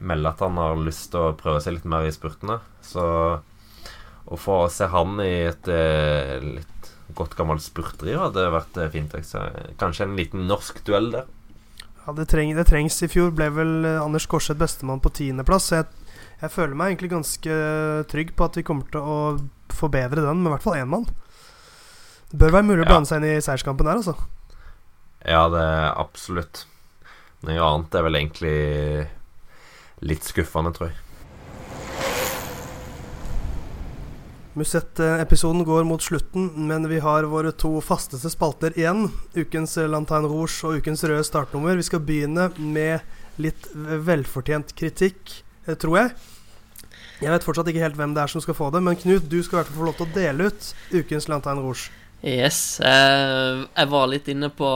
melder at han har lyst til å prøve seg litt mer i spurtene. Så å få se han i et eh, litt godt gammelt spurtdriv hadde vært eh, fint. Så kanskje en liten norsk duell der. Ja, det, treng, det trengs. I fjor ble vel eh, Anders Korseth bestemann på tiendeplass. Jeg, jeg føler meg egentlig ganske trygg på at vi kommer til å forbedre den med i hvert fall én mann. Det bør være mulig å blande seg inn i seierskampen der, altså. Ja, det er absolutt. Noe annet er vel egentlig litt skuffende, tror jeg. Musett-episoden går mot slutten, men vi har våre to fasteste spalter igjen. Ukens Lantain Rouge og ukens røde startnummer. Vi skal begynne med litt velfortjent kritikk, eh, tror jeg. Jeg vet fortsatt ikke helt hvem det er som skal få det, men Knut, du skal i hvert fall få lov til å dele ut ukens Lantain Rouge. Yes. Eh, jeg var litt inne på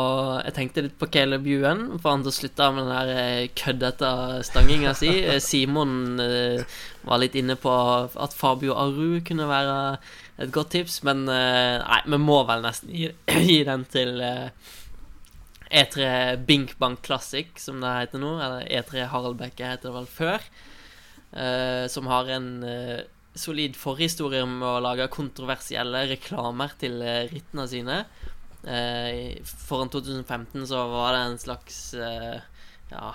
Jeg tenkte litt på Caleb Ewan, for han til å slutte med den der eh, køddete stanginga si. Eh, Simon eh, var litt inne på at Fabio Aru kunne være et godt tips, men eh, nei, vi må vel nesten gi, gi den til E3 e Bink Bank Classic, som det heter nå. Eller E3 Haraldbekke heter det vel før. som har en solid forhistorie med å lage kontroversielle reklamer til eh, rittene sine. Eh, foran 2015 så var det en slags eh, ja,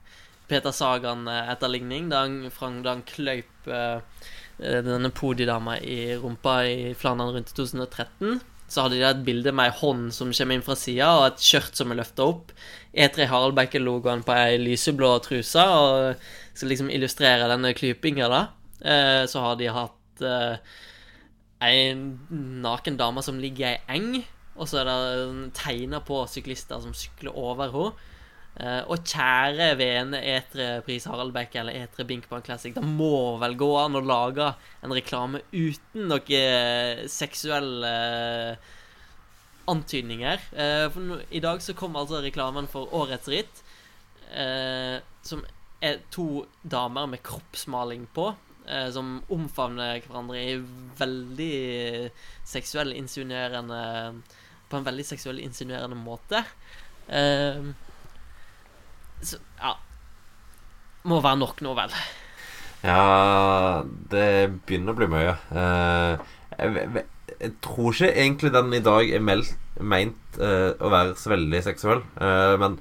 Peter Sagan-etterligning da han, han kløyp eh, denne podidama i rumpa i Flandern rundt 2013. Så hadde de et bilde med ei hånd som kommer inn fra sida, og et skjørt som er løfta opp. E3 Haraldbekke-logoen på ei lyseblå truse, og skal liksom illustrere denne klypinga, da. Eh, så har de hatt eh, en naken dame som ligger i ei eng, og så er det tegner på syklister som sykler over henne. Uh, og kjære vene Etre Pris Haraldbekk eller Etre Binkbank Classic, det må vel gå an å lage en reklame uten noen seksuelle uh, antydninger. Uh, no, I dag så kom altså reklamen for Årets ritt, som er to damer med kroppsmaling på eh, som omfavner hverandre i veldig seksuell insinuerende På en veldig seksuell insinuerende måte. Eh, så ja Må være nok nå, vel. Ja, det begynner å bli mye. Eh, jeg, tror ikke egentlig den i dag er meldt, meint eh, å være så veldig seksuell, eh, men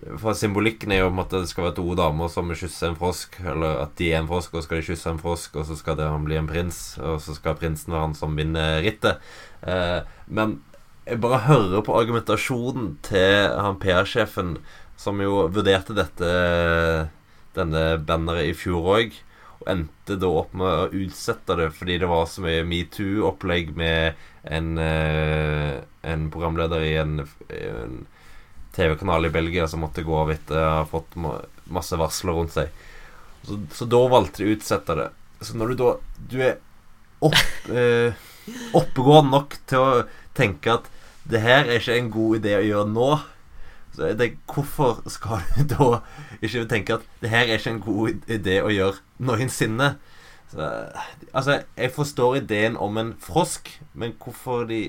for symbolikken er jo på at det skal være to damer som kysser en frosk, eller at de er en frosk, og skal de kysse en frosk, og så skal det han bli en prins, og så skal prinsen være han som vinner rittet. Eh, men jeg bare hører på argumentasjonen til han PR-sjefen, som jo vurderte dette denne banneret i fjor òg, og endte da opp med å utsette det fordi det var så mye metoo-opplegg med en, eh, en programleder i en, en TV-kanal i Belgia som måtte gå av etter å ha fått masse varsler rundt seg. Så, så, da valgte de å utsette det. Så når du da Du er opp, eh, oppegående nok til å tenke at det her er ikke en god idé å gjøre nå, så er det, hvorfor skal du da ikke tenke at det her er ikke en god idé å gjøre noensinne? Så, altså, jeg forstår ideen om en frosk, men hvorfor de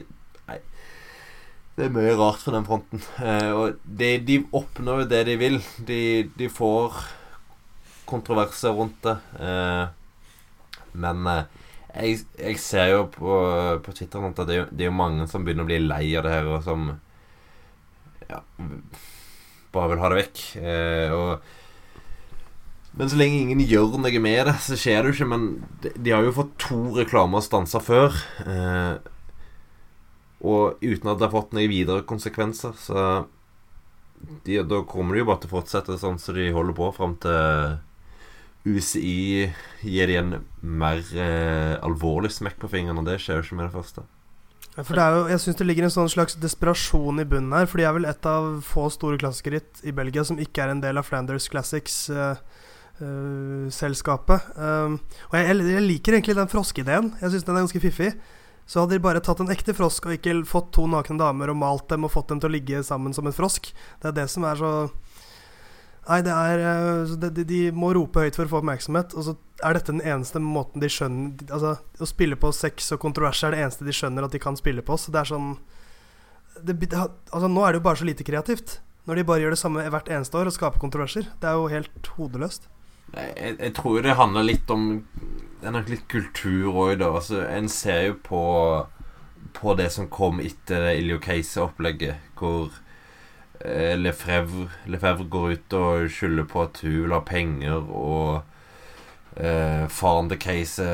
det er mye rart fra den fronten. Eh, og de, de, oppnår jo det de vil. De, de får kontroverser rundt det. Eh, men eh, jeg, jeg, ser jo på, på Twitter at det det er jo mange som begynner å bli lei av det her, og som ja, bare vil ha det vekk. Og men så lenge ingen gjør noe med det, så skjer det jo ikke. Men de, de har jo fått to reklamer stansa før. Eh, og uten at det har fått noen videre konsekvenser. Så de, da kommer de jo bare til å fortsette sånn som de holder på fram til UCI gir de en mer eh, alvorlig smekk på fingeren, og det skjer jo ikke med det første. Ja, For det er jo, Jeg syns det ligger en sånn slags desperasjon i bunnen her. For de er vel et av få store klassikeritt i Belgia som ikke er en del av Flanders Classics-selskapet. um, og jeg, jeg liker egentlig den froskeideen. Jeg syns den er ganske fiffig. Så hadde de bare tatt en ekte frosk og ikke fått to nakne damer og malt dem og fått dem til å ligge sammen som en frosk. Det er det som er så Nei, det er eh, de, de må rope høyt for å få oppmerksomhet, og så er dette den eneste måten de skjønner Altså, å spille på sex og kontroverser er det eneste de skjønner at de kan spille på. Så det er sånn det, Altså, nå er det jo bare så lite kreativt. Når de bare gjør det samme hvert eneste år og skaper kontroverser. Det er jo helt hodeløst. Jeg, jeg tror det handler litt om Det er nok litt kultur òg, da. Altså, en ser jo på På det som kom etter det Iljo Case-opplegget, hvor eh, Lefebvre, Lefebvre går ut og skylder på at hun vil ha penger, og eh, faren til Keise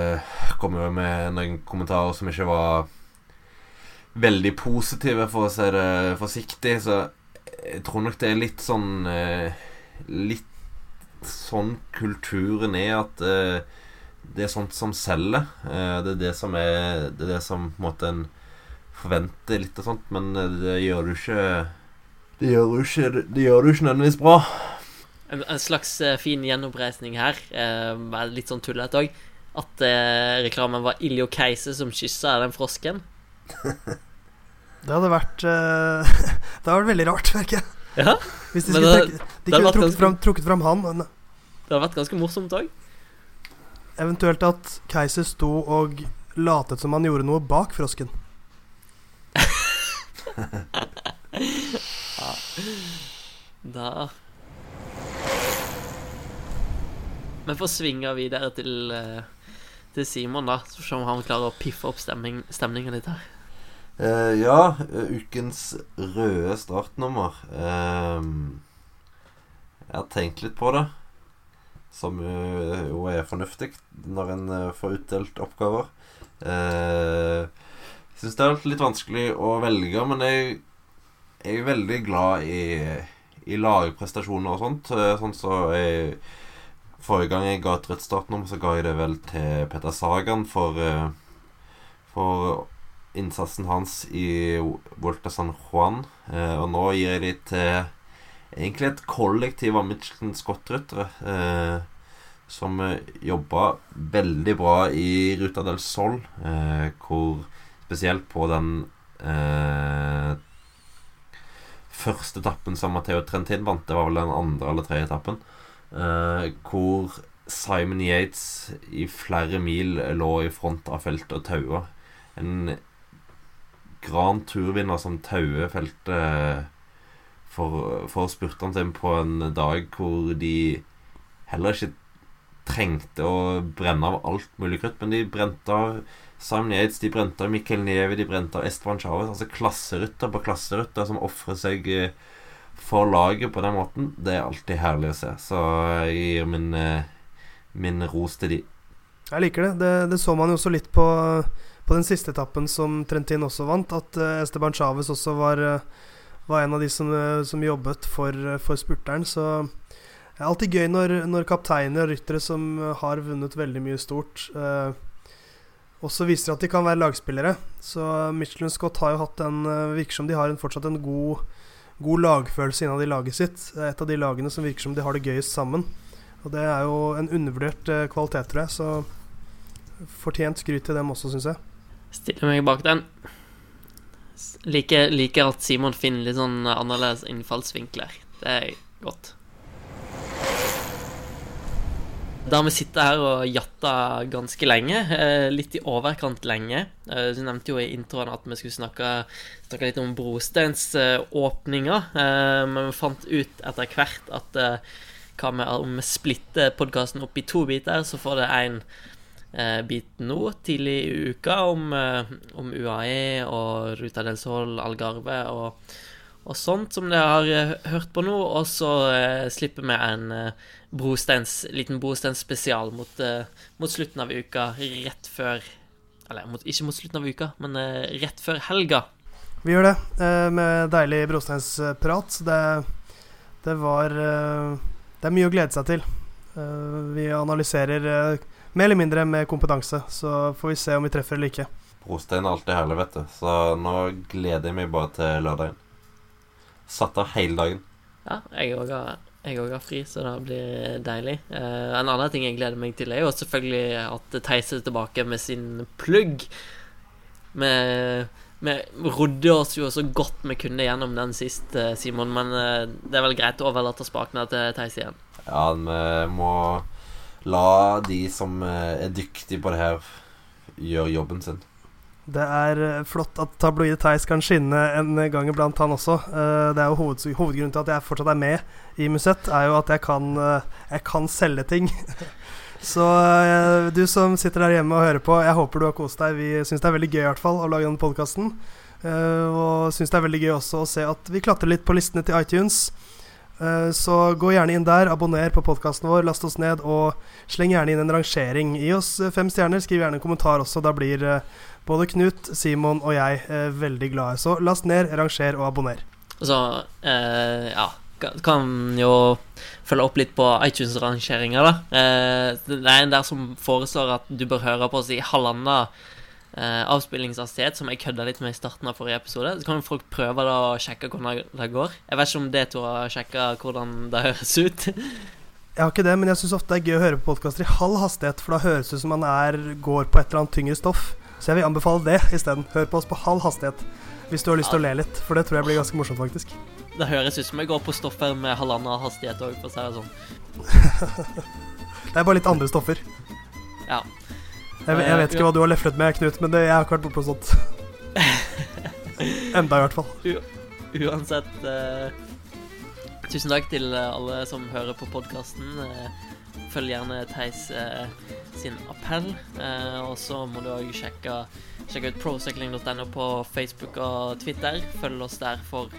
kommer jo med noen kommentarer som ikke var veldig positive, for å si det forsiktig. Så jeg tror nok det er litt sånn eh, Litt sånn kulturen er at eh, det er sånt som selger. Eh, det er det som er Det er det som på en måte en forventer litt og sånt, men eh, det gjør du ikke Det gjør du ikke, det gjør du ikke nødvendigvis bra. En, en slags eh, fin gjenoppreisning her. Litt sånn tullete òg. At reklamen var Iljo Keise som kyssa den frosken. Det hadde vært Det hadde vært veldig rart, merker jeg. Ja, Hvis de skulle det- trekke, de kunne trukket ganske- fram, trukket fram han. Men det hadde vært ganske morsomt òg. Eventuelt at Keiser sto og latet som han gjorde noe bak frosken. Da Vi får svinge videre til, eh, til Simon, da. Så se om han klarer å piffe opp stemning, stemningen litt her. Uh, ja, eh, ukens røde startnummer. Uh, jeg har tenkt litt på det. Som eh, jo er fornuftig når en eh, får utdelt oppgaver. Eh, jeg syns det er litt vanskelig å velge, men jeg, jeg er veldig glad i, i lagprestasjoner og sånt. Eh, Sånn så jeg Forrige gang jeg ga et rødt startnummer, så ga jeg det vel til Petter Sagan for, eh, for innsatsen hans i Volta San Juan. Eh, og nå gir jeg det til egentlig et kollektiv av Mitchelton Scott-ryttere Eh, som eh, jobba veldig bra i Ruta del Sol, eh, hvor spesielt på den eh, første etappen som Matheo Trentin vant, det var vel den andre eller tredje etappen, eh, hvor Simon Yates i flere mil lå i front av feltet og taua. En Gran Tour-vinner som tauer feltet for, for spurtene sine på en dag hvor de heller ikke trengte å brenne av alt mulig krutt, men de brente av Simon Yates, de brente av Mikkel Nevi, de brente av Esteban Chávez. Altså klasserytter på klasserytter som ofrer seg eh, for laget på den måten. Det er alltid herlig å se. Så jeg gir min, eh, min ros til de. Jeg liker det. det. Det så man jo også litt på, på den siste etappen som Trentin også vant, at eh, Esteban Chávez også var, var en av de som, eh, som jobbet for, eh, for spurteren. Så det er alltid gøy når, når kapteiner og ryttere som eh, har vunnet veldig mye stort, eh, også viser at de kan være lagspillere. Så Michelin Scott har jo hatt en Virker som de har en, fortsatt en god, god lagfølelse innad i laget sitt. Et av de lagene som virker som de har det gøyest sammen. Og det er jo en undervurdert kvalitet, tror jeg. Så fortjent skryt til dem også, syns jeg. Stiller meg bak den. Liker, liker at Simon finner litt sånn annerledes innfallsvinkler. Det er godt. Da har vi sittet her og jatta ganske lenge. eh, Litt i overkant lenge. Eh, Du nevnte jo i introen at vi skulle snakke, snakke litt om brosteinsåpninga. Men vi fant ut etter hvert at eh, hva med om vi splitter podkasten opp i to biter, så får det eh, bit nå, tidlig i uka, om, eh, om UAE og Ruta del Sol, Algarve og, og sånt som dere har eh, hørt på nå. Og så eh, slipper vi en eh, brosteins, liten brostensspesial mot, eh, mot slutten av uka, rett før Eller mot, ikke mot slutten av uka, men eh, rett før helga. Vi gjør det eh, med deilig brosteinsprat. Det, det var eh, Det er mye å glede seg til. Eh, vi analyserer eh, mer eller mindre med kompetanse, så får vi se om vi treffer eller ikke. Brostein er alltid herlig, vet du. Så nå gleder jeg meg bare til lørdagen. Satt av hele dagen. Ja, jeg òg har, har fri, så det blir deilig. Eh, en annen ting jeg gleder meg til, er jo selvfølgelig at Theis er tilbake med sin plugg. Vi, rodde oss jo så godt vi kunne gjennom den sist, eh, Simon, men eh, det er vel greit å overlate spakene til Theis igjen. Ja, vi må la de som eh, er dyktige på det her, gjøre jobben sin. Det er eh, flott at tabloide Theis kan skinne en gang iblant, han også. Eh, Det er jo hoved, Hovedgrunnen til at jeg fortsatt er med i Musett, er jo at jeg kan, jeg kan selge ting. Så du som sitter der hjemme og hører på, jeg håper du har kost deg. Vi syns det er veldig gøy i hvert fall å lage denne podkasten. Og syns det er veldig gøy også å se at vi klatrer litt på listene til iTunes. Eh, Så gå gjerne inn der, abonner på podkasten vår, last oss ned, og sleng gjerne inn en rangering. Gi oss eh, fem stjerner, skriv gjerne en kommentar også. Da blir eh, både Knut, Simon og jeg veldig glade. Så last ned, ranger og abonner. Så eh, ja kan- jo følge opp litt på iTunes-rangeringa, da. Eh, det er en der som foreslår at du bør høre på oss i halvannen eh, avspillingshastighet, som jeg kødda litt med i starten av forrige episode. Så kan jo folk prøve da å sjekke hvordan det går. Jeg vet ikke om det to har sjekka hvordan det høres ut. Jeg har ikke det, men jeg syns ofte det er gøy å høre på podkaster i halv hastighet, for da høres det ut som man er, går på et eller annet tyngre stoff. Så jeg vil anbefale det isteden. Hør på oss på halv hastighet hvis du har lyst til å le litt, for det tror jeg blir ganske morsomt, faktisk. Det høres ut som jeg går på stoffer med halvannen hastighet òg, for å si det sånn. Det er bare litt andre stoffer. Ja. Jeg, jeg vet ikke hva du har leflet med, Knut, men det, jeg har ikke vært bortpå sånt. Enda, i hvert fall. Uansett uh, Tusen takk til eh, alle som hører på podkasten. følg gjerne Theis uh, sin appell. Eh, og så må du òg sjekke, sjekke ut procycling.no på Facebook og Twitter. Følg oss der for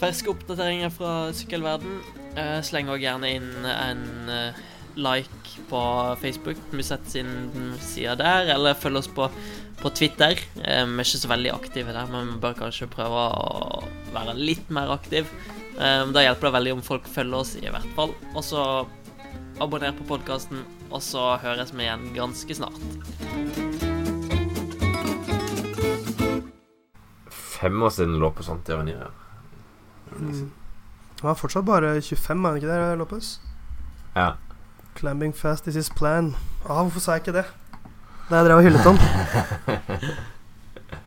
ferske oppdateringer fra sykkelverden. Eh, sleng òg gjerne inn en eh, like på Facebook, Musett sin side der, eller følg oss på, på Twitter. Eh, vi er ikke så veldig aktive der, men vi bør kanskje prøve å være litt mer aktive. Eh, da hjelper det veldig om folk følger oss, i hvert fall. Og så abonner på podkasten, og så høres vi igjen ganske snart. Fem år siden lå på sånt i Avenir. Mm. Han var fortsatt bare 25, er han ikke det, Lopez? Ja. Climbing fast is his plan. Ah, hvorfor sa jeg ikke det? Da jeg drev og hyllet han.